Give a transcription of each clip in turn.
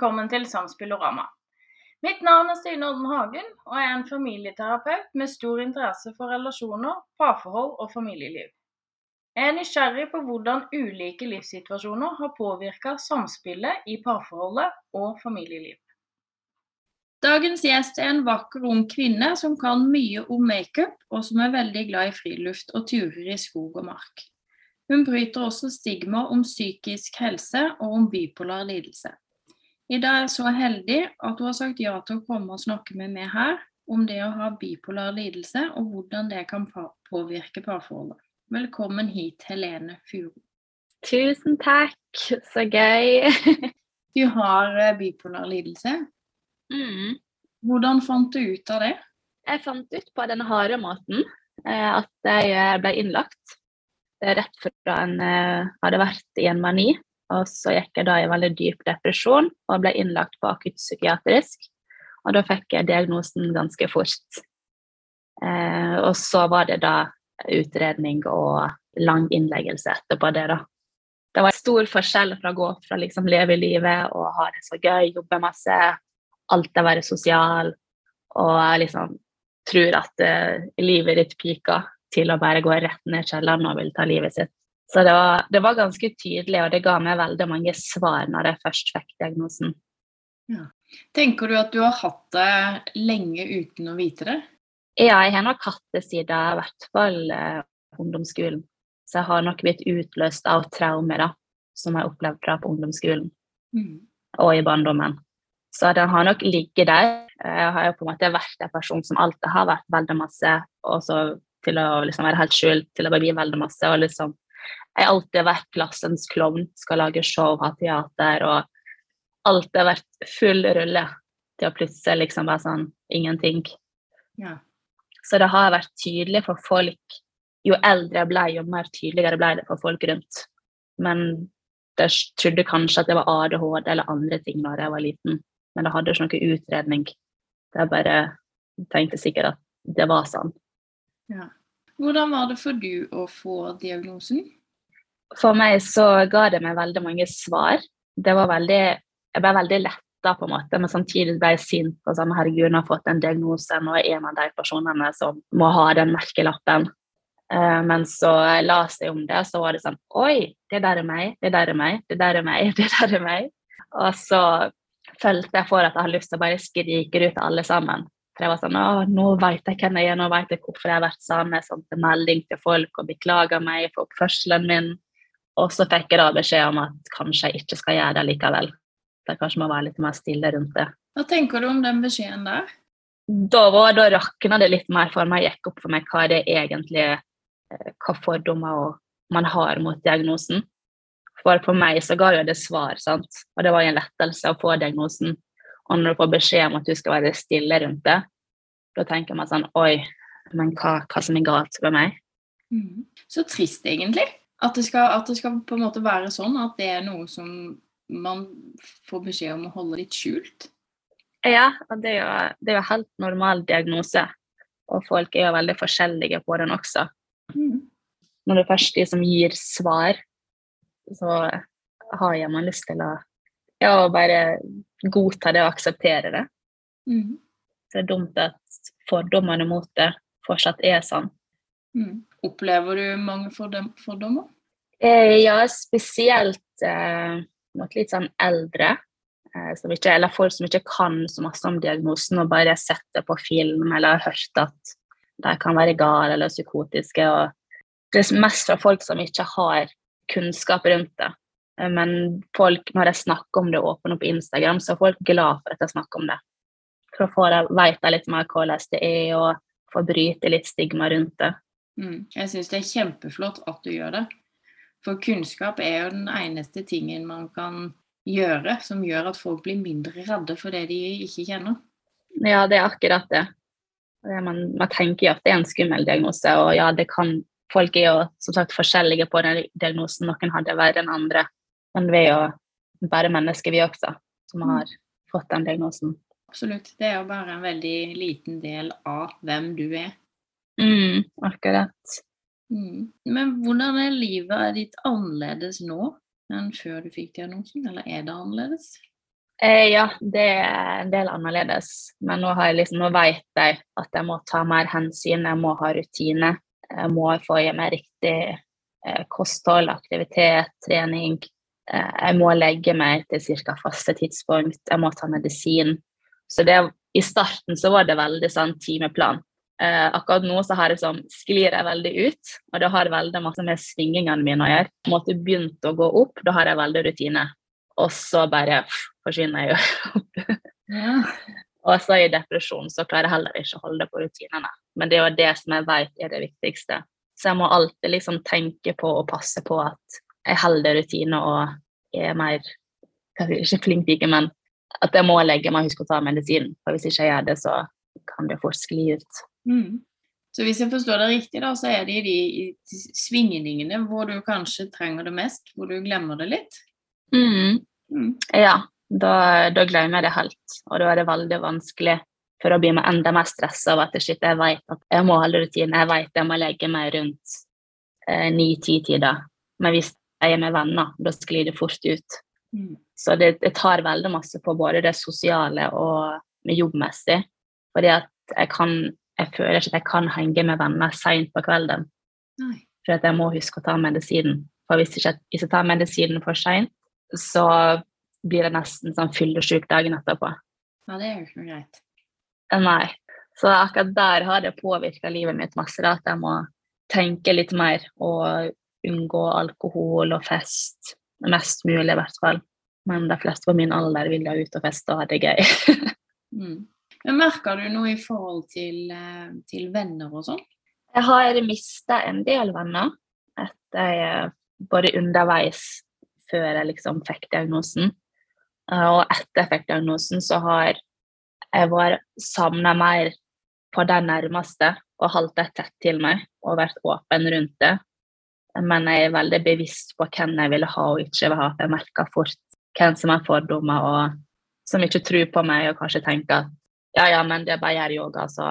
velkommen til Samspillorama. Mitt navn er Stine Odden Hagen, og jeg er en familieterapeut med stor interesse for relasjoner, parforhold og familieliv. Jeg er nysgjerrig på hvordan ulike livssituasjoner har påvirka samspillet i parforholdet og familieliv. Dagens gjest er en vakker ung kvinne som kan mye om makeup, og som er veldig glad i friluft og turer i skog og mark. Hun bryter også stigma om psykisk helse og om bipolar lidelse. I dag er så heldig at hun har sagt ja til å komme og snakke med meg her om det å ha bipolar lidelse, og hvordan det kan påvirke parforholdet. Velkommen hit, Helene Furo. Tusen takk, så gøy. du har eh, bipolar lidelse. Mm. Hvordan fant du ut av det? Jeg fant ut på den harde måten eh, at jeg eh, ble innlagt rett fra en hadde vært i en mani. Og så gikk jeg da i veldig dyp depresjon og ble innlagt på akuttpsykiatrisk. Og da fikk jeg diagnosen ganske fort. Eh, og så var det da utredning og lang innleggelse etterpå det, da. Det var stor forskjell fra å gå fra liksom leve livet og ha det så gøy, jobbe masse, alltid være sosial og liksom tror at uh, livet ditt piker til å bare gå rett ned kjelleren og vil ta livet sitt. Så det var, det var, ganske tydelig, og det ga meg veldig mange svar når jeg først fikk diagnosen. Ja. Tenker du at du har hatt det lenge uten å vite det? Ja, jeg har nok hatt det siden i hvert fall eh, ungdomsskolen. Så jeg har nok blitt utløst av traumer da, som jeg opplevde på ungdomsskolen mm. og i barndommen. Så den har nok ligget der. Jeg har jo på en måte vært en person som alltid har vært veldig masse, og så til å liksom være helt skjult, til å bli veldig masse. og liksom Jeg har alltid vært klassens klovn, skal lage show, ha teater og alltid vært full rulle til å plutselig liksom være sånn ingenting. Ja. Så det har vært tydelig for folk. Jo eldre jeg ble, jo mer tydeligere ble det for folk rundt. Men jeg trodde kanskje at det var ADHD eller andre ting da jeg var liten. Men det hadde ikke noe utredning. Jeg bare tenkte sikkert at det var sånn. Ja. Hvordan var det for du å få diagnosen? For meg så ga det meg veldig mange svar. Det var veldig, jeg ble veldig letta, på en måte, men samtidig ble jeg sint. og sånn, Herregud, nå har jeg fått en diagnose, nå er en av de personene som må ha den merkelappen. Uh, men så jeg la seg om det, så var det sånn Oi, det der er meg, det der er meg, det der er meg, det der er meg. Og så følte jeg for at jeg hadde lyst til å bare skrike ut til alle sammen. For jeg var sånn Å, nå vet jeg hvem jeg er, nå vet jeg hvorfor jeg har vært sånn. Jeg melding til folk og beklaga meg for oppførselen min. Og så fikk jeg da beskjed om at kanskje jeg ikke skal gjøre det likevel. Det kanskje må være litt mer stille rundt det. Hva tenker du om den beskjeden der? Da, var, da rakna det litt mer for meg, gikk opp for meg hva det egentlig eh, hva fordommer man har mot diagnosen. For for meg så ga jo det svar, sant. Og det var en lettelse å få diagnosen. Og når du får beskjed om at du skal være stille rundt det, da tenker man sånn Oi, men hva, hva som er galt med meg? Mm. Så trist, egentlig. At det, skal, at det, skal, på en måte være sånn at det er noe som man får beskjed om å holde litt skjult. Ja, og det er jo, det er jo helt normal diagnose. Og folk er jo veldig forskjellige på den også. Mm. Når det først er de som gir svar, så har man lyst til å ja, bare godta det og akseptere det. Mm. Det er dumt at fordommene mot det fortsatt er sånn. Mm. Opplever du mange fordommer? Eh, ja, spesielt eh, mot litt sånn eldre. Eh, ikke, eller folk som ikke kan så masse om diagnosen og bare setter på film eller har hørt at de kan være gale eller psykotiske. Det er mest fra folk som ikke har kunnskap rundt det. Eh, men folk, når jeg snakker om det åpent på Instagram, så er folk glad for at jeg snakker om det. For å få vite litt mer hvordan det er, og få bryte litt stigma rundt det. Mm. Jeg syns det er kjempeflott at du gjør det. For kunnskap er jo den eneste tingen man kan gjøre som gjør at folk blir mindre redde for det de ikke kjenner. Ja, det er akkurat det. Man, man tenker jo at det er en skummel diagnose, og ja, det kan Folk er jo som sagt forskjellige på den diagnosen. Noen har det verre enn andre. Men vi er jo bare mennesker, vi også, som har mm. fått den diagnosen. Absolutt. Det er jo bare en veldig liten del av hvem du er. Mm, akkurat. Mm. Men hvordan er livet ditt annerledes nå enn før du fikk diagnosen, eller er det annerledes? Eh, ja, det er en del annerledes. Men nå, har jeg liksom, nå vet jeg at jeg må ta mer hensyn, jeg må ha rutine. Jeg må få i meg riktig eh, kosthold, aktivitet, trening. Eh, jeg må legge meg til ca. faste tidspunkt. Jeg må ta medisin. Så det, i starten så var det veldig sånn timeplan. Eh, akkurat nå så har jeg sånn, sklir jeg veldig ut, og det har veldig masse med svingingene mine å gjøre. På en måte begynt å gå opp, da har jeg veldig rutine. Og så bare pff, forsvinner jeg jo opp. Ja. Og så i depresjon så klarer jeg heller ikke å holde på rutinene. Men det er jo det som jeg vet er det viktigste. Så jeg må alltid liksom tenke på og passe på at jeg holder rutiner og er mer kanskje ikke flink ikke, men at jeg må legge meg og huske å ta medisin. For hvis ikke jeg gjør det, så kan det fort skli ut. Mm. Så hvis jeg forstår det riktig, da, så er det i de, svingningene hvor du kanskje trenger det mest, hvor du glemmer det litt? Mm. Mm. Ja, da, da glemmer jeg det helt. Og da er det veldig vanskelig for å bli med enda mer stressa av at shit, jeg vet at jeg må holde rutinen, jeg vet jeg må legge meg rundt eh, ni-ti-tider. Men hvis jeg er med venner, da sklir det fort ut. Mm. Så det, det, tar veldig masse på både det sosiale og jobbmessig. Fordi at jeg kan jeg føler ikke at jeg kan henge med venner seint på kvelden. Nei. For at jeg må huske å ta medisinen. For hvis, ikke, hvis jeg tar medisinen for seint, så blir det nesten sånn fyllesyk dagen etterpå. Ja, det er jo ikke noe greit. Nei. Så akkurat der har det påvirka livet mitt masse. Da, at jeg må tenke litt mer og unngå alkohol og fest. Mest mulig, i hvert fall. Men de fleste på min alder vil jo ut og feste og ha det gøy. mm. Merker du noe i forhold til, eh, til venner og sånn? Jeg har mista en del venner etter jeg både underveis før jeg liksom fikk diagnosen. Eh, og etter jeg fikk diagnosen, så har jeg vært savna mer på de nærmeste og holdt det tett til meg og vært åpen rundt det. Men jeg er veldig bevisst på hvem jeg vil ha og ikke vil ha. Jeg merker fort hvem som har fordommer og som ikke tror på meg og kanskje tenker at ja, ja, men det er bare å gjøre yoga, så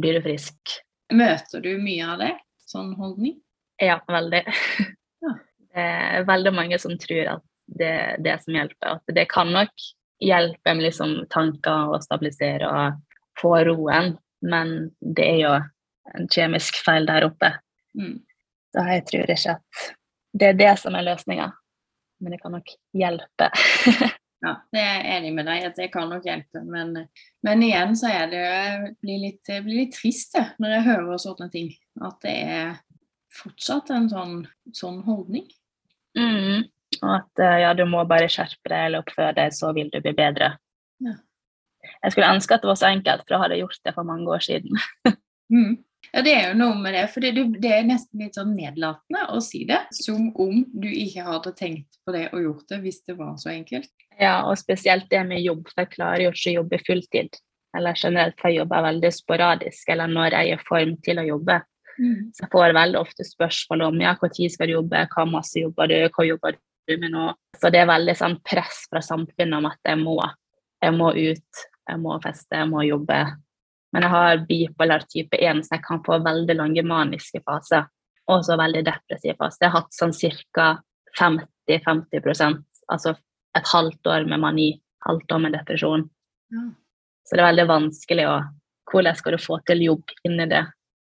blir du frisk. Møter du mye av det? Sånn holdning? Ja, veldig. Det er veldig mange som tror at det er det som hjelper. At det kan nok hjelpe med liksom tanker og stabilisere og få roen, men det er jo en kjemisk feil der oppe. Mm. Så jeg tror ikke at det er det som er løsninga, men det kan nok hjelpe. ja, det er jeg enig med deg at det kan nok hjelpe, men, men igjen så er det blir litt, blir litt trist det, når jeg hører sånne ting. At det er fortsatt en sånn, sånn holdning. Mm. Og at eh, ja, du må bare skjerpe deg eller oppføre deg, så vil du bli bedre. Ja. Jeg skulle ønske at det var så enkelt, for jeg hadde gjort det for mange år siden. mm. Ja, det er jo noe med det, for det, det, er nesten litt sånn nedlatende å si det. Som om du ikke hadde tenkt på det og gjort det hvis det var så enkelt. Ja, og spesielt det med jobb, for jeg klarer jo ikke å jobbe fulltid. Eller generelt, for jeg jobber veldig sporadisk, eller når jeg er i form til å jobbe. Mm. Så jeg får veldig ofte spørsmål om ja, når skal du jobbe, hva masse jobber du, hva jobber du med nå? Så det er veldig sånn press fra samfunnet om at jeg må. Jeg må ut, jeg må feste, jeg må jobbe. Men jeg har bipolar type 1, så jeg kan få veldig lange maniske faser. Og så veldig depressiv fase. Jeg har hatt sånn ca. 50-50 altså et halvt år med mani, halvt år med depresjon. Ja. Så det er veldig vanskelig å Hvordan skal du få til jobb inni det?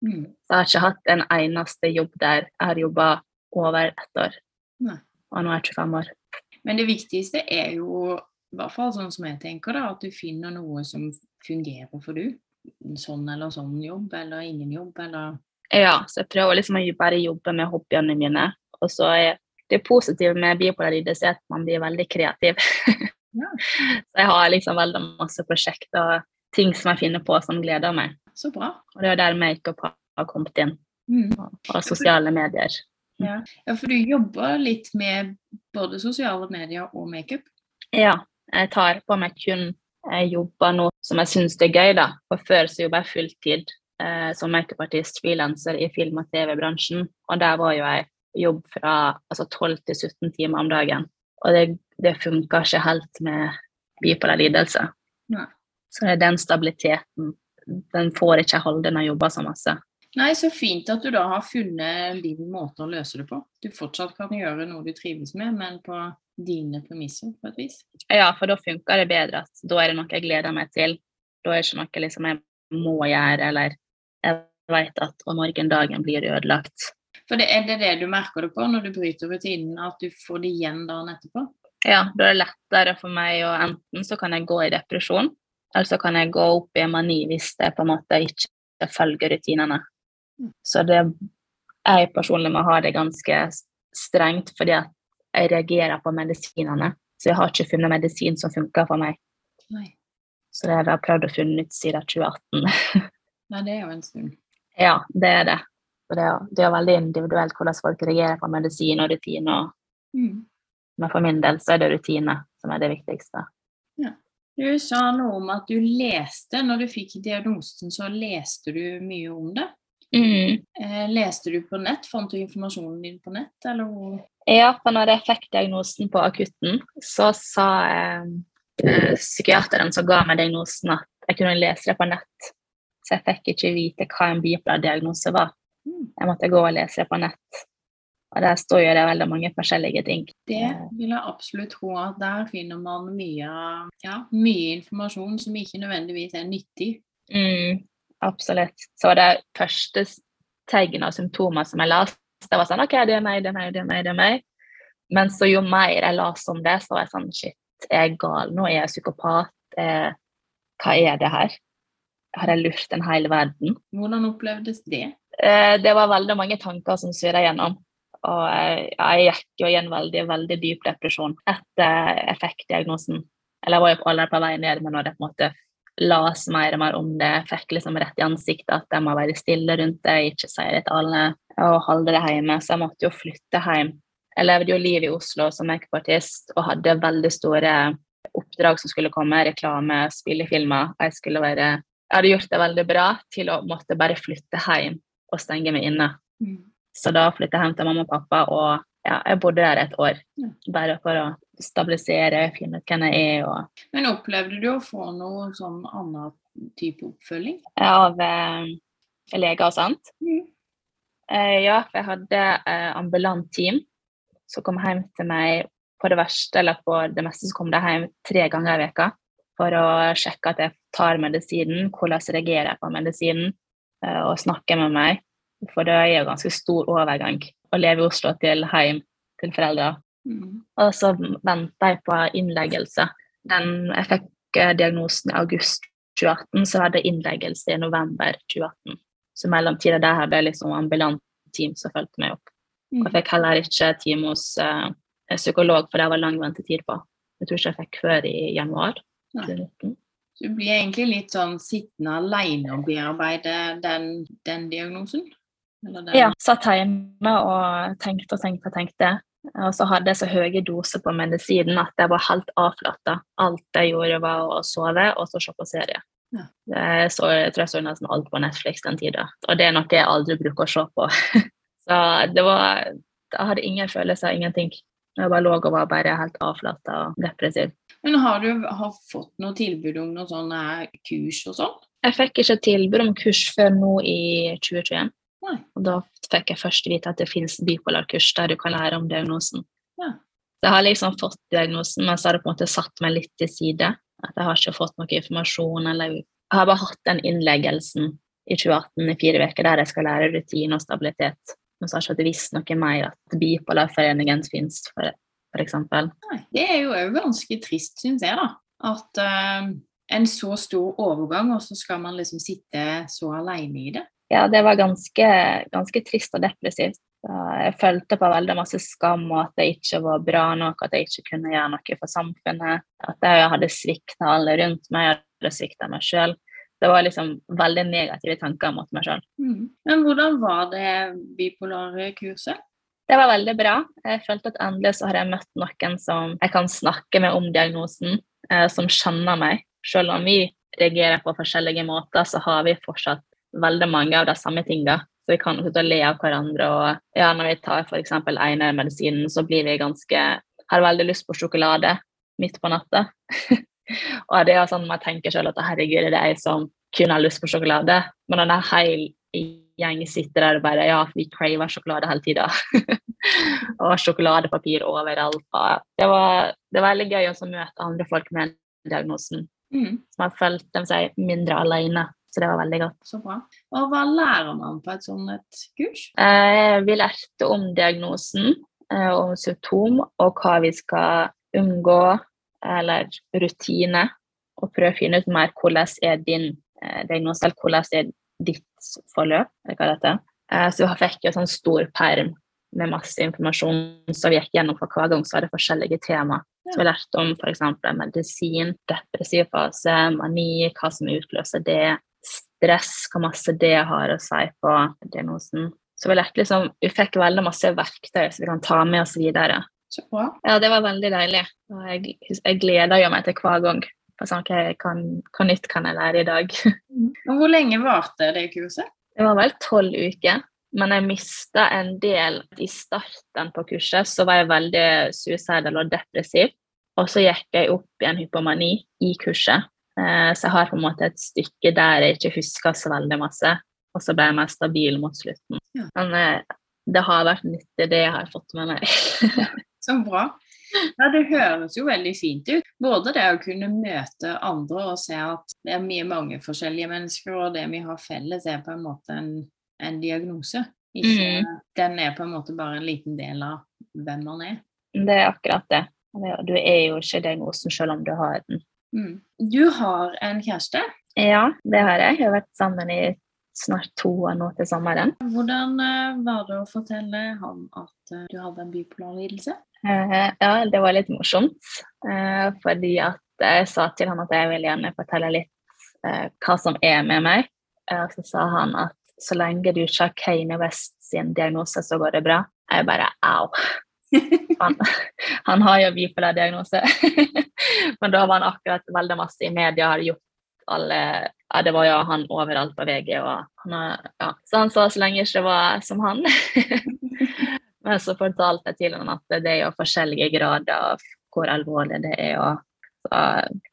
Mm. Så jeg har ikke hatt en eneste jobb der jeg har jobba over ett år. Nei. Og nå er jeg 25 år. Men det viktigste er jo, i hvert fall sånn som jeg tenker, da, at du finner noe som fungerer for du. Sånn eller sånn jobb, eller ingen jobb, eller Ja, så jeg prøver liksom å bare jobbe med hobbyene mine. Og så er det positive med bipolar lidelse at man blir veldig kreativ. Ja. så jeg har liksom veldig masse prosjekter og ting som jeg finner på som gleder meg. Så bra. Og det er der makeup har kommet inn. Mm. Og sosiale medier. Ja. ja, for du jobber litt med både sosiale medier og makeup? Ja, jeg tar på meg kun jeg jobber nå som jeg syns er gøy, da. For før så jobba jeg fulltid eh, som makeupartist, frilanser i film- og TV-bransjen. Og der var jo jeg jobb fra altså 12 til 17 timer om dagen. Og det, det funka ikke helt med bipolar lidelse. Ja. Så det er den stabiliteten den får ikke holde når jeg jobber så masse. Nei, så fint at du da har funnet din måte å løse det på. Du fortsatt kan gjøre noe du trives med, men på dine premisser, på et vis. Ja, for da funker det bedre. at Da er det noe jeg gleder meg til. Da er det ikke noe liksom jeg må gjøre, eller jeg vet at om morgendagen blir ødelagt. For det, Er det det du merker det på når du bryter rutinen, at du får det igjen dagen etterpå? Ja, da er det lettere for meg å enten så kan jeg gå i depresjon, eller så kan jeg gå opp i mani hvis jeg på en måte ikke følger rutinene. Så det jeg personlig må ha det ganske strengt, fordi jeg reagerer på medisinene. Så jeg har ikke funnet medisin som funker for meg. Nei. Så det har jeg prøvd å finne ut siden 2018. Nei, det er jo en stund. ja, det er det. Og det er, det er veldig individuelt hvordan folk reagerer på medisin og rutiner. Mm. Men for min del så er det rutine som er det viktigste. Du sa noe om at du leste, når du fikk diagnosen, så leste du mye om det. Mm. Eh, leste du på nett? Fant du informasjonen din på nett, eller? Ja, for når jeg fikk diagnosen på akutten, så sa eh, eh, psykiateren som ga meg diagnosen, at jeg kunne lese det på nett. Så jeg fikk ikke vite hva en bipolar diagnose var. Mm. Jeg måtte gå og lese det på nett. Og der står jo det veldig mange forskjellige ting. Det vil jeg absolutt tro at der finner man mye, ja, mye informasjon som ikke nødvendigvis er nyttig. Mm, absolutt. Så det første tegn og symptomer som jeg leste, det var sånn OK, det er meg, det er meg, det er meg. det er meg. Men så jo mer jeg leste om det, så var jeg sånn Shit, jeg er gal nå? Er jeg psykopat? Eh, hva er det her? Har jeg lurt en hel verden? Hvordan opplevdes det? Eh, det var veldig mange tanker som svirra gjennom. Og jeg, jeg gikk jo i en veldig veldig dyp depresjon etter jeg fikk diagnosen. Eller jeg var jo allerede på vei ned, men når jeg på en måte las mer og mer om det, fikk liksom rett i ansiktet at jeg må være stille rundt det, ikke si det til alle og holde det hjemme. Så jeg måtte jo flytte hjem. Jeg levde jo livet i Oslo som makeupartist og hadde veldig store oppdrag som skulle komme, reklame, spillefilmer. Jeg skulle være Jeg hadde gjort det veldig bra til å måtte bare flytte hjem og stenge meg inne. Mm. Så da flyttet jeg hjem til mamma og pappa, og ja, jeg bodde der et år. Bare for å stabilisere, finne ut hvem jeg er. Og, Men opplevde du å få noe sånn annen type oppfølging? av eh, leger og sånt. Mm. Eh, ja, for jeg hadde eh, ambulant team som kom hjem til meg på det verste, eller på det meste så kom de hjem tre ganger i veka for å sjekke at jeg tar medisinen, hvordan jeg reagerer på medisinen, eh, og snakker med meg. For det er jo ganske stor overgang å leve i Oslo til hjem til foreldre. Mm. Og så venta jeg på innleggelse. Den, jeg fikk eh, diagnosen i august 2018, så hadde jeg innleggelse i november 2018. Så mellomtida der hadde jeg liksom ambulant team som fulgte meg opp. Og jeg fikk heller ikke time hos uh, psykolog, for det var lang ventetid på. Jeg tror ikke jeg fikk før i januar Nei. 2019. Du blir egentlig litt sånn sittende alene og bearbeide den, den diagnosen? Ja, satt hjemme og tenkte og tenkte og tenkte. Og så hadde jeg så høye doser på medisinen at jeg var helt avflatta. Alt jeg gjorde, var å sove og så se på serie. Ja. Jeg, så, jeg tror jeg så nesten alt på Netflix den tida. Og det er noe jeg aldri bruker å se på. så det var Jeg hadde ingen følelser, ingenting. Jeg bare lå og var bare helt avflatta og depressiv. Men har du har fått noe tilbud om noe sånn kurs og sånn? Jeg fikk ikke tilbud om kurs før nå i 2021. Nei. Og da fikk jeg først vite at det finnes bipolarkurs der du kan lære om diagnosen. Ja. Så jeg har liksom fått diagnosen, men så har det på en måte satt meg litt til side. At jeg har ikke fått noe informasjon. eller Jeg har bare hatt den innleggelsen i 2018 i fire uker der jeg skal lære rutine og stabilitet. Men så har jeg ikke visst noe mer at Bipolarforeningen eksempel. Nei. Det er jo òg ganske trist, syns jeg, da. At uh, en så stor overgang, og så skal man liksom sitte så alene i det. Ja, det var ganske, ganske trist og depressivt. Jeg følte på veldig masse skam og at jeg ikke var bra nok, at jeg ikke kunne gjøre noe for samfunnet. At jeg hadde svikta alle rundt meg, jeg hadde svikta meg sjøl. Det var liksom veldig negative tanker mot meg sjøl. Mm. Men hvordan var det bipolare kurset? Det var veldig bra. Jeg følte at endelig så har jeg møtt noen som jeg kan snakke med om diagnosen, eh, som skjønner meg. Selv om vi reagerer på forskjellige måter, så har vi fortsatt veldig mange av de samme tingene. Så vi kan slutte å le av hverandre. Og ja, når vi tar f.eks. medisinen, så blir vi ganske Har veldig lyst på sjokolade midt på natta. og det er sånn man tenker selv at herregud, det er jeg som kun har lyst på sjokolade. Men når en hel gjeng sitter der og bare ja, vi craver sjokolade hele tida, og sjokoladepapir overalt. Det, var, det var veldig gøy å møte andre folk med diagnosen Mm. som har følt dem seg mindre alene. Så det var veldig godt. Så bra. Og hva lærer man på et sånt kurs? Eh, vi lærte om diagnosen, eh, om symptom, og hva vi skal unngå, eller rutine. Og prøve å finne ut mer hvordan er din eh, diagnose, eller hvordan er ditt forløp. eller hva det heter. Eh, så vi fikk jo sånn stor perm med masse informasjon som vi gikk gjennom for hver gang, så var det forskjellige tema. Så vi lærte om f.eks. medisin, depressiv fase, mani, hva som utløser det, stress, hva masse det har å si på diagnosen. Så vi lærte liksom, vi fikk veldig masse verktøy som vi kan ta med oss videre. Så bra. Ja, det var veldig deilig. Og jeg, jeg gleder meg til hver gang. Sånn, kan, hva nytt kan jeg lære i dag? Hvor lenge varte det kurset? Det var vel tolv uker. Men jeg mista en del i starten på kurset. Så var jeg veldig suicidal og depressiv. Og så gikk jeg opp i en hypomani i kurset. Eh, så jeg har på en måte et stykke der jeg ikke husker så veldig masse. Og så ble jeg mer stabil mot slutten. Ja. Men eh, det har vært nyttig, det jeg har fått med meg. Så bra. Ja, Det høres jo veldig fint ut. Både det å kunne møte andre og se at det er mye mange forskjellige mennesker, og det vi har felles, er på en måte en, en diagnose. Ikke, Den er på en måte bare en liten del av hvem man er. Det er akkurat det. Det- Du er jo ikke diagnosen selv om du har den. Mm. Du har en kjæreste. Ja, det har jeg. Jeg har vært sammen i snart to år nå til sommeren. Hvordan eh, var det å fortelle han at eh, du hadde en bipolar lidelse? Eh, ja, det var litt morsomt. eh, fordi at jeg sa til han at jeg vil gjerne fortelle litt eh, hva som er med meg. Eh, og så sa han at så lenge du ikke har Kane West sin diagnose, så går det bra. Jeg bare au. Han, han har jo bipolar diagnose. Men da var han akkurat veldig masse i media, hadde gjort alle ja, Det var jo han overalt på VG. Og han ja. Så han sa så lenge ikke det var som han. Men så fortalte jeg til han at det er jo forskjellige grader av hvor alvorlig det er. og så,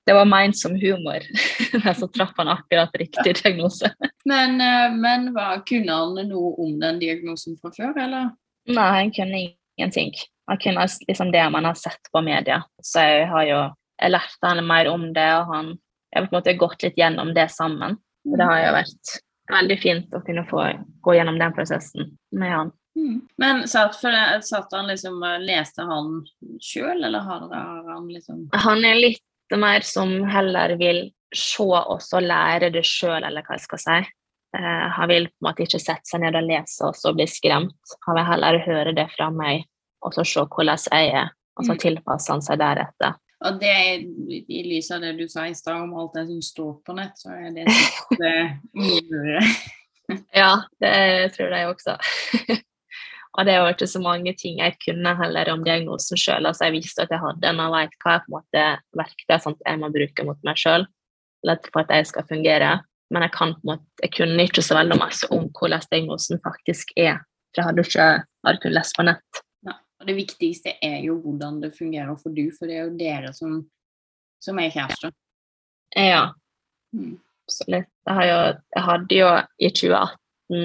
Det var ment som humor, men så traff han akkurat riktig diagnose. Men, eh, men hva, kunne han noe om den diagnosen fra før, eller? Nei, han kunne ingenting. Han kunne liksom det man har sett på media. Så jeg har jo jeg lærte han mer om det, og han jeg har på en måte gått litt gjennom det sammen. Det har jo vært veldig fint å kunne få gå gjennom den prosessen med han. Mm. Men satt, for satt han liksom Leste han sjøl, eller har han liksom Han er litt mer som heller vil se oss og lære det sjøl, eller hva jeg skal si. Eh, han vil på en måte ikke sette seg ned og lese oss og bli skremt. Han vil heller høre det fra meg, og så se hvordan jeg er, og så Mm. tilpasser han seg deretter. Og det er, i lys av det du sa i stad om alt det som står på nett, så er det eh. Ja, det tror jeg også. og det var ikke så mange ting jeg kunne heller om diagnosen sjøl. Altså, jeg visste at jeg hadde den, og vet hva er på en måte verktøy sånn jeg må bruke mot meg sjøl for at jeg skal fungere. Men jeg, kan på en måte, jeg kunne ikke så veldig masse om hvordan diagnosen faktisk er. For jeg hadde ikke hadde kun lest på nett. Og det viktigste er jo hvordan det fungerer for du, for det er jo dere som, som er kjærester. Ja, Mm. absolutt. Jeg, har jo, jeg hadde jo i 2018,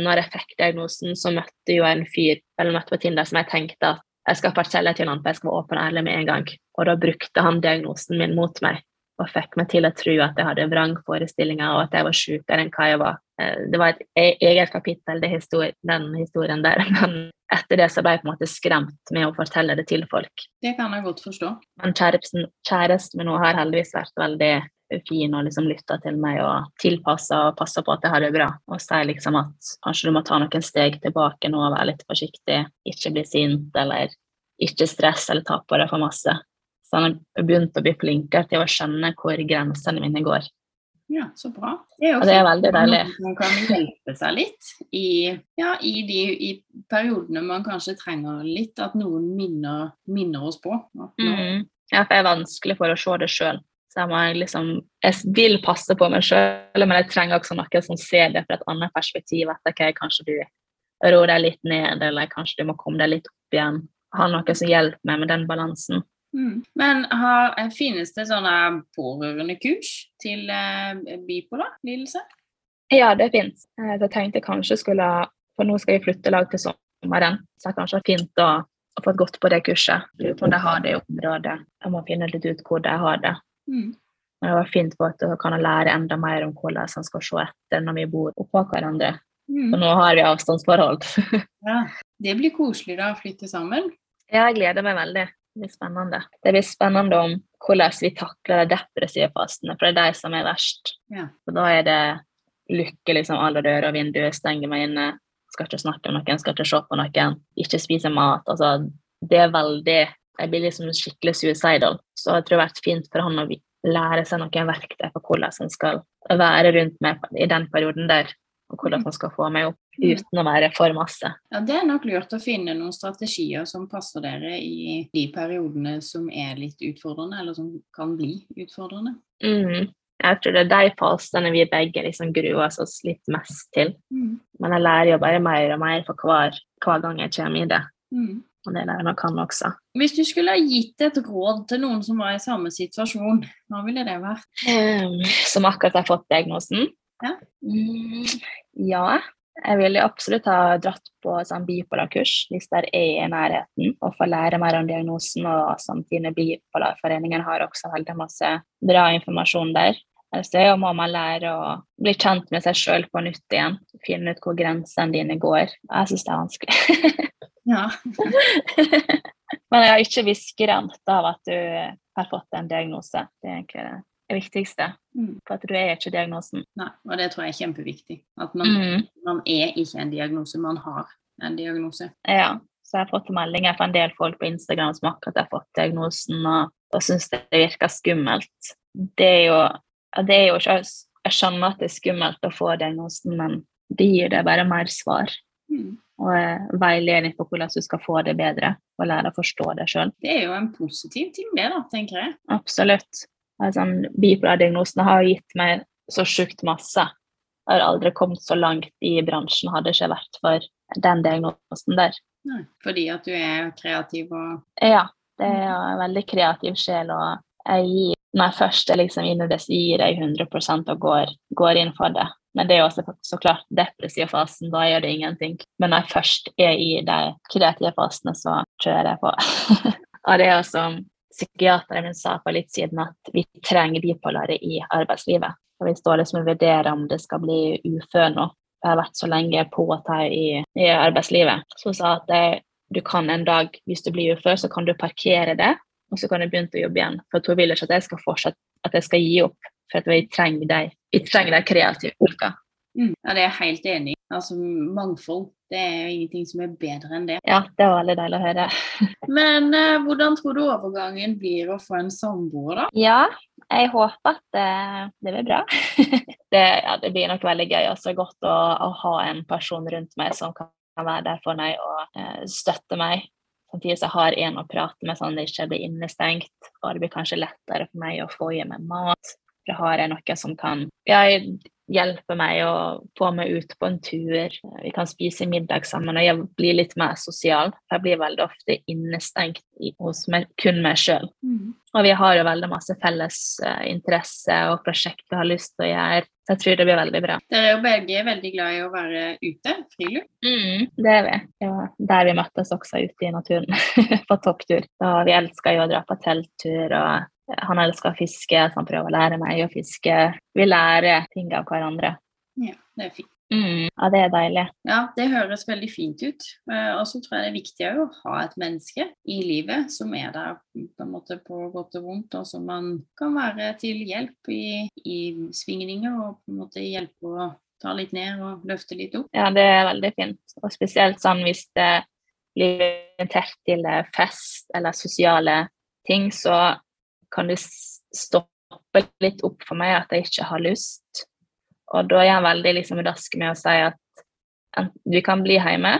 når jeg fikk diagnosen, så møtte jo en fyr eller møtte på Tinder som jeg tenkte at jeg skal fortelle til han, for jeg skal være åpen og ærlig med en gang. Og da brukte han diagnosen min mot meg og fikk meg til å tro at jeg hadde vrangforestillinger og at jeg var sykere enn hva jeg var. Eh, Det var et e- eget kapittel, det histori den historien der. Men etter det så ble jeg på en måte skremt med å fortelle det til folk. Det kan jeg godt forstå. Men kjæresten, kjæresten min nå har heldigvis vært veldig fin og liksom lytta til meg og tilpassa og passa på at jeg har det bra. Og sier liksom at kanskje du må ta noen steg tilbake nå og være litt forsiktig. Ikke bli sint eller ikke stress eller ta på deg for masse. Så han har begynt å bli flinkere til å skjønne hvor grensene mine går. Ja, så bra. Det er også, Og det er veldig deilig. Man kan hjelpe seg litt i, ja, i de i periodene man kanskje trenger litt, at noen minner, minner oss på. Mm. Ja, for det er vanskelig for å se det sjøl. Så jeg, må liksom, jeg vil passe på meg sjøl, men jeg trenger også noen som ser det fra et annet perspektiv. At ok, kanskje du roer deg litt ned, eller kanskje du må komme deg litt opp igjen. Ha noen som hjelper meg med den balansen. Mm. Men har, eh, finnes det sånne pårørendekurs til eh, bipolar lidelse? Ja, det fins. Jeg tenkte kanskje skulle For nå skal vi flytte lag til sommeren, så det er kanskje fint å fått gått på det kurset. Lurer på om de har det i området. Jeg må finne litt ut hvor de har det. Mm. Men det var fint på at du kan lære enda mer om hvordan en skal se etter når vi bor oppå hverandre. Mm. For nå har vi avstandsforhold. Ja. Det blir koselig da å flytte sammen. Ja, jeg gleder meg veldig. Det blir spennende. Det blir spennende om hvordan vi takler de depressive fasene, for det er de som er verst. Ja. Og da er det lukke liksom alle dører og vinduer, stenge meg inne, skal ikke snakke med noen, skal ikke se på noen, ikke spise mat. Altså, det er veldig Jeg blir liksom skikkelig suicidal. Så jeg tror det har vært fint for han å lære seg noen verktøy for hvordan han skal være rundt meg i den perioden der, og hvordan han skal få meg opp. Uten å være for masse. Ja, Det er nok lurt å finne noen strategier som passer dere i de periodene som er litt utfordrende, eller som kan bli utfordrende. Mm. Jeg tror det er de fasene vi begge liksom gruer oss litt mest til. Mm. Men jeg lærer jo bare mer og mer for hver, hver gang jeg kommer i det. Mm. Og det lærer nok han også. Hvis du skulle ha gitt et råd til noen som var i samme situasjon, hva ville det vært? Um, som akkurat har fått diagnosen? Ja. Mm, ja. Jeg ville absolutt ha dratt på sånn bipolarkurs hvis det er i nærheten, og få lære mer om diagnosen. Og samtidig Bipolarforeningen har også veldig masse bra informasjon der. Så må man lære å bli kjent med seg sjøl på nytt igjen. Finne ut hvor grensene dine går. Jeg syns det er vanskelig. Ja. Men jeg har ikke blitt skremt av at du har fått en diagnose. Det er egentlig det viktigste. Mm. For at du er ikke diagnosen. Nei, og det tror jeg er kjempeviktig. At man, Mm. man er ikke en diagnose, man har en diagnose. Ja. Så jeg har fått meldinger fra en del folk på Instagram som akkurat har fått diagnosen, og, og syns det virker skummelt. Det er jo det er jo ikke Jeg skjønner at det er skummelt å få diagnosen, men det gir deg bare mer svar. Mm. Og eh, veiledning på hvordan du skal få det bedre, og lære å forstå det sjøl. Det er jo en positiv ting, det, da, tenker jeg. Absolutt. Altså, Bipolardiagnosen har gitt meg så sjukt masse. Jeg har aldri kommet så langt i bransjen hadde det ikke vært for den diagnosen der. Nei. Fordi at du er kreativ og Ja, det er en veldig kreativ sjel, og jeg gir, når jeg først er liksom inne i det, så gir jeg 100% og går, går inn for det. Men det er jo også så klart depressiv fasen, da gjør det ingenting. Men når jeg først er i de kreative fasene, så kjører jeg på. og det er som psykiateren min sa for litt siden, at vi trenger bipolare i arbeidslivet. Og vi står liksom og vurderer om det skal bli ufør nå. Jeg har vært så lenge påta i, i arbeidslivet. Så hun sa at det, du kan en dag, hvis du blir ufør, så kan du parkere det, og så kan du begynne å jobbe igjen. For hun vil ikke at jeg skal fortsette, at jeg skal gi opp, for at vi trenger de, vi trenger de kreative folka. mm. Ja, det er jeg helt enig i. Altså, mangfold, det er jo ingenting som er bedre enn det. Ja, det var veldig deilig å høre. Men eh, hvordan tror du overgangen blir å få en samboer, da? Ja, jeg håper at det, det blir bra. det, ja, det blir nok veldig gøy og så godt å, å, ha en person rundt meg som kan være der for meg og eh, støtte meg. Samtidig så har en å prate med sånn at jeg ikke blir innestengt. Og det blir kanskje lettere for meg å få i meg mat. For har jeg noe som kan ja, hjelpe meg å få meg ut på en tur. Vi kan spise middag sammen, og jeg blir litt mer sosial. Jeg blir veldig ofte innestengt i, hos meg, kun meg sjøl. Mm. Og vi har jo veldig masse felles uh, interesse og prosjekt vi har lyst til å gjøre. Så jeg tror det blir veldig bra. Dere er jo begge veldig glad i å være ute, friluft? Mm, det er vi. Det var der vi møttes også ute i naturen, på topptur. Da vi elsker jo å dra på telttur, og han elsker å fiske, så han prøver å lære meg å fiske. Vi lærer ting av hverandre. Ja, det er fint. Mm, ja, det er deilig. Ja, det høres veldig fint ut. Eh, Og så tror jeg det er viktig å ha et menneske i livet som er der på en måte på godt og vondt, og som man kan være til hjelp i, i svingninger og på en måte hjelpe å ta litt ned og løfte litt opp. Ja, det er veldig fint. Og spesielt sånn hvis det blir invitert til fest eller sosiale ting, så kan det stoppe litt opp for meg at jeg ikke har lyst. Og da er jeg veldig liksom rask med å si at du kan bli hjemme,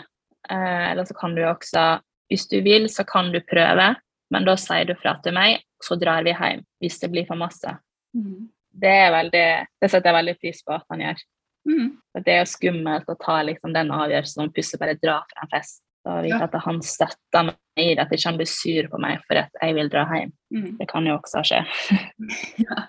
eh, eller så kan du også, hvis du vil, så kan du prøve, men da sier du fra til meg, så drar vi hjem hvis det blir for masse. Det er veldig, det setter jeg veldig pris på at han gjør. Mm. Det er skummelt å ta liksom, den avgjørelsen om plutselig bare dra fra en fest. Og vite at han støtter meg i det, at ikke han blir sur på meg for at jeg vil dra hjem. Mm. Det kan jo også skje. Ja.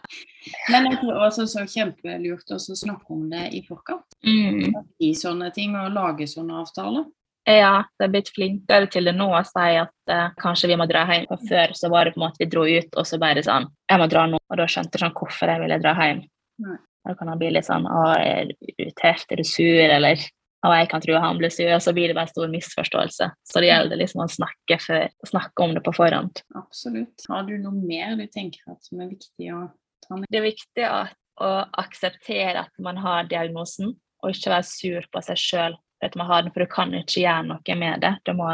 Men jeg tror også så kjempelurt å snakke om det i forkant. Mm. I sånne ting og lage sånne avtaler. Ja, det er blitt flinkere til det nå å si at eh, kanskje vi må dra hjem. For før så var det på en måte vi dro ut, og så bare sånn Jeg må dra nå. Og da skjønte jeg sånn hvorfor jeg ville dra hjem. Nei. Da kan han bli litt sånn Å, er du irritert? Er du sur? Eller Å, jeg kan tro han blir sur. Og så blir det bare en stor misforståelse. Så det gjelder liksom å snakke, for, snakke om det på forhånd. Absolutt. Har du noe mer du tenker at som er viktig å ta med? Det er viktig at, å akseptere at man har diagnosen, og ikke være sur på seg sjøl for at man har den, for du kan ikke gjøre noe med det. Du må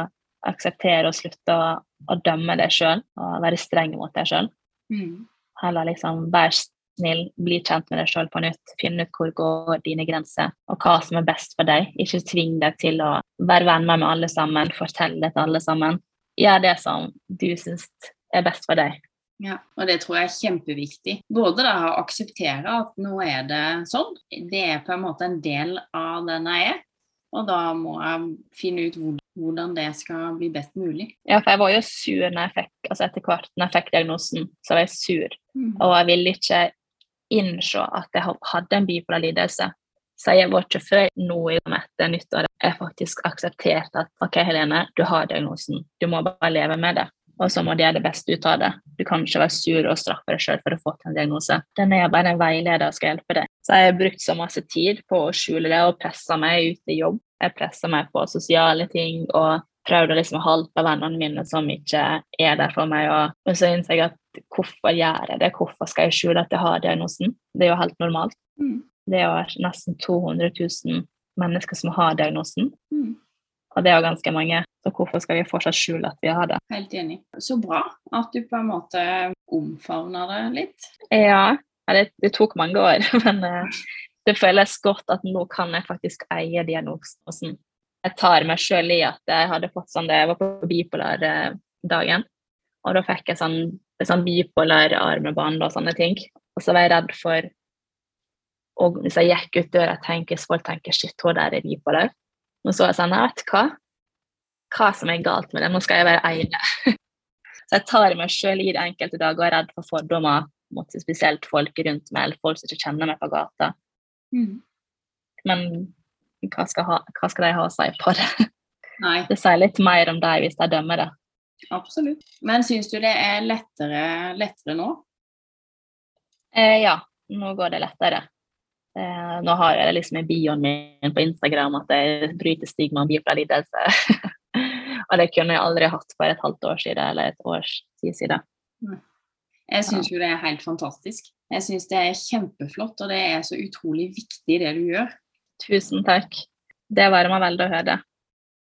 akseptere og slutte å, å dømme deg sjøl og være streng mot deg sjøl. Mm. Heller liksom være snill, bli kjent med deg sjøl på nytt, Finn ut hvor går dine grenser, og hva som er best for deg. Ikke tving deg til å være venner med alle sammen, fortelle det til alle sammen. Gjør det som du syns er best for deg. Ja, og det tror jeg er kjempeviktig. Både da å akseptere at nå er det sånn. Det er på en måte en del av den jeg er. Og da må jeg finne ut hvordan det skal bli best mulig. Ja, for jeg var jo sur når jeg fikk, altså etter hvert når jeg fikk diagnosen, så var jeg sur. Mm. Og jeg ville ikke innse at jeg hadde en bipolar lidelse. Så jeg var ikke før nå i etter nyttår jeg faktisk aksepterte at OK, Helene, du har diagnosen. Du må bare leve med det. Og så må du gjøre det beste ut av det. Du kan ikke være sur og straffe deg sjøl for å få til en diagnose. Den er bare en veileder og skal hjelpe deg. Så jeg har brukt så masse tid på å skjule det og pressa meg ut i jobb. Jeg pressa meg på sosiale ting og prøvde å liksom holde på vennene mine som ikke er der for meg. Og så innså jeg at hvorfor gjør jeg det? Hvorfor skal jeg skjule at jeg har diagnosen? Det er jo helt normalt. Mm. Det er jo nesten 200 000 mennesker som har diagnosen, Mm. og det er jo ganske mange. Så hvorfor skal vi fortsatt skjule at vi har det? Helt enig. Så bra at du på en måte omfavner det litt. Ja, det, det tok mange år, men eh, det føles godt at nå kan jeg faktisk eie diagnosen. Jeg tar meg sjøl i at jeg hadde fått sånn det Jeg var på bipolar-dagen, og da fikk jeg sånn, sånn bipolar armebånd og sånne ting. Og så var jeg redd for og hvis jeg gikk ut døra, tenker folk tenker shit, hun der er bipolar. Og så er jeg sånn, jeg vet hva, hva som er galt med det, nå skal jeg være ene. Så jeg tar meg sjøl i det enkelte dager og er redd for fordommer mot spesielt folk rundt meg, eller folk som ikke kjenner meg på gata. Mm. Men hva skal, ha, hva skal de ha å si på det? Nei, Det sier litt mer om deg hvis de dømmer det. Absolutt. Men syns du det er lettere, lettere nå? Eh, ja, nå går det lettere. Eh, nå har jeg liksom i bioen min på Instagram at jeg bryter stigma om bipolar lidelse. og det kunne jeg aldri hatt for et halvt år siden eller et års tid siden. Jeg syns jo det er helt fantastisk. Jeg syns det er kjempeflott, og det er så utrolig viktig det du gjør. Tusen takk. Det varmer veldig å høre.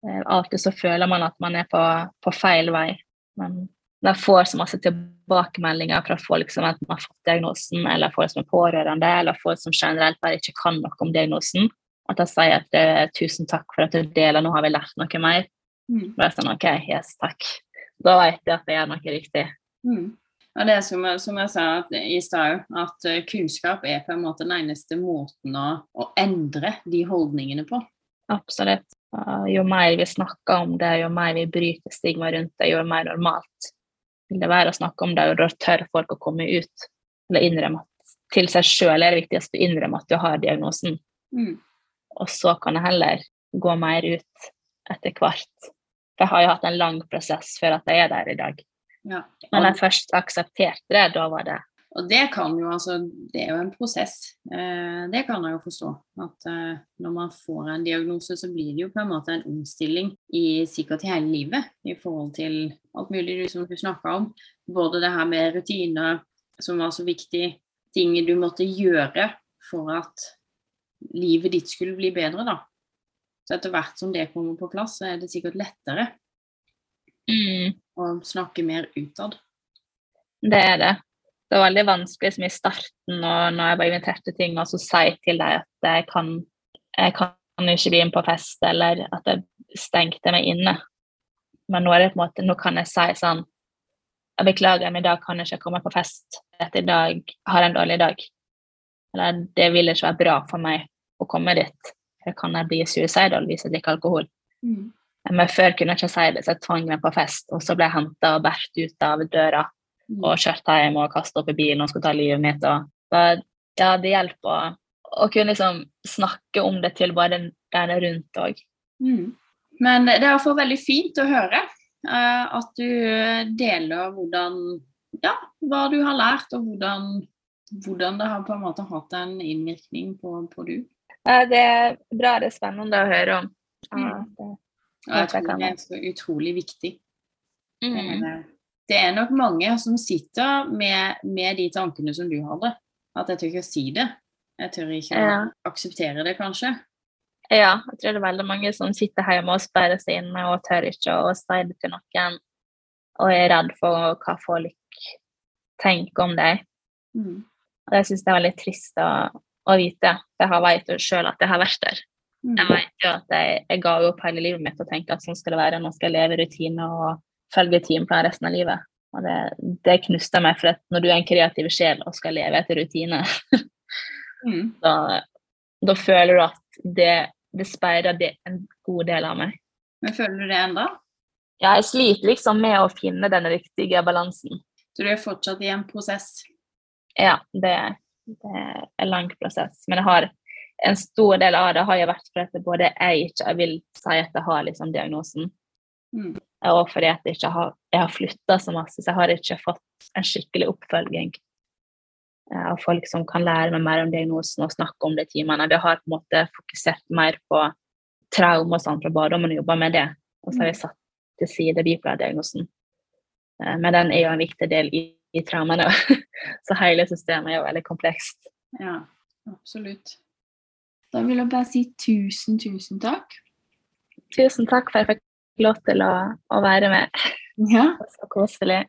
Eh, Alltid så føler man at man er på, på feil vei. Men jeg får så masse tilbakemeldinger fra folk som enten har fått diagnosen, eller folk som er pårørende, eller folk som generelt bare ikke kan noe om diagnosen. At jeg sier at eh, tusen takk for at du deler, nå har vi lært noe mer. Mm. Da er sånn, ok, yes, takk. Da vet jeg at jeg gjør noe riktig. Mm. Og det er som, som jeg sa i stad, at eh, kunnskap er på en måte den eneste måten å, å endre de holdningene på. Absolutt. Uh, jo mer vi snakker om det, jo mer vi bryter stigma rundt det, jo mer normalt vil det være å snakke om det, og da tør folk å komme ut eller innrømme at til seg sjøl er det viktigst å innrømme at du har diagnosen. Mm. Og så kan jeg heller gå mer ut etter hvert. Jeg har jo hatt en lang prosess før at jeg er der i dag. Ja. Men jeg først aksepterte det, da var det Og det kan jo altså Det er jo en prosess. Eh, det kan jeg jo forstå. At eh, når man får en diagnose, så blir det jo på en måte en omstilling i sikkert hele livet i forhold til alt mulig du, som du snakka om. Både det her med rutiner, som var så viktig, ting du måtte gjøre for at livet ditt skulle bli bedre, da. Så etter hvert som det kommer på plass, så er det sikkert lettere mm, å snakke mer utad. Det er det. Det var veldig vanskelig som i starten og når jeg var invitert til ting, og så si til deg at jeg kan, jeg kan ikke bli med på fest, eller at jeg stengte meg inne. Men nå er det på en måte, nå kan jeg si sånn Jeg beklager, men i dag kan jeg ikke komme på fest. Etter i dag har jeg en dårlig dag. Eller det vil ikke være bra for meg å komme dit. For kan jeg bli suicidal hvis jeg drikker alkohol. Mm. Men før kunne jeg ikke si det, så jeg tvang meg på fest, og så ble jeg henta og båret ut av døra. Og kjørt hjem og kasta opp i bilen og skulle ta livet mitt. Og ja, det hjelper å, å kunne liksom snakke om det til bare den rundt òg. Mm. Men det er iallfall veldig fint å høre uh, at du deler hvordan ja, hva du har lært, og hvordan, hvordan det har på en måte hatt en innvirkning på, på du. Uh, det er bra, det er spennende å høre om. Uh, Mm. det, Og jeg tror det er så utrolig viktig. mm. Det er nok mange som sitter med, med de tankene som du hadde. At jeg tør ikke å si det. Jeg tør ikke å akseptere det, kanskje. Ja, jeg tror det er veldig mange som sitter hjemme og sperrer seg inne og tør ikke å si det til noen, og er redd for hva folk tenker om deg. Mm. Og jeg syns det er veldig trist å, å vite. Jeg Jeg vet jo sjøl at jeg har vært der. Mm. Jeg vet jo at jeg, jeg ga opp hele livet mitt og tenkte at sånn skal det være. Nå skal jeg leve rutiner og følge timeplan resten av livet. Og det, det knuster meg, for at når du er en kreativ sjel og skal leve etter rutine, Mm. da, da føler du at det, det speider det en god del av meg. Men føler du det enda? Ja, jeg sliter liksom med å finne den riktige balansen. Så du er fortsatt i en prosess? Ja, det, det er en lang prosess. Men jeg har en stor del av det har jo vært fordi både jeg ikke vil si at jeg har liksom diagnosen, Mm. Og fordi jeg ikke har, jeg har flytta så masse, så jeg har ikke fått en skikkelig oppfølging eh, av folk som kan lære meg mer om diagnosen og snakke om det i timene. Vi har på en måte fokusert mer på traume og sånn fra barndommen og jobba med det. Og så har vi satt til side bipolardiagnosen. Eh, Men den er jo en viktig del i, i traumene. så hele systemet er jo veldig komplekst. Ja, absolutt. Da vil jeg bare si tusen, tusen takk. Tusen takk for at jeg fikk lov til å, å være med. Ja. Så koselig.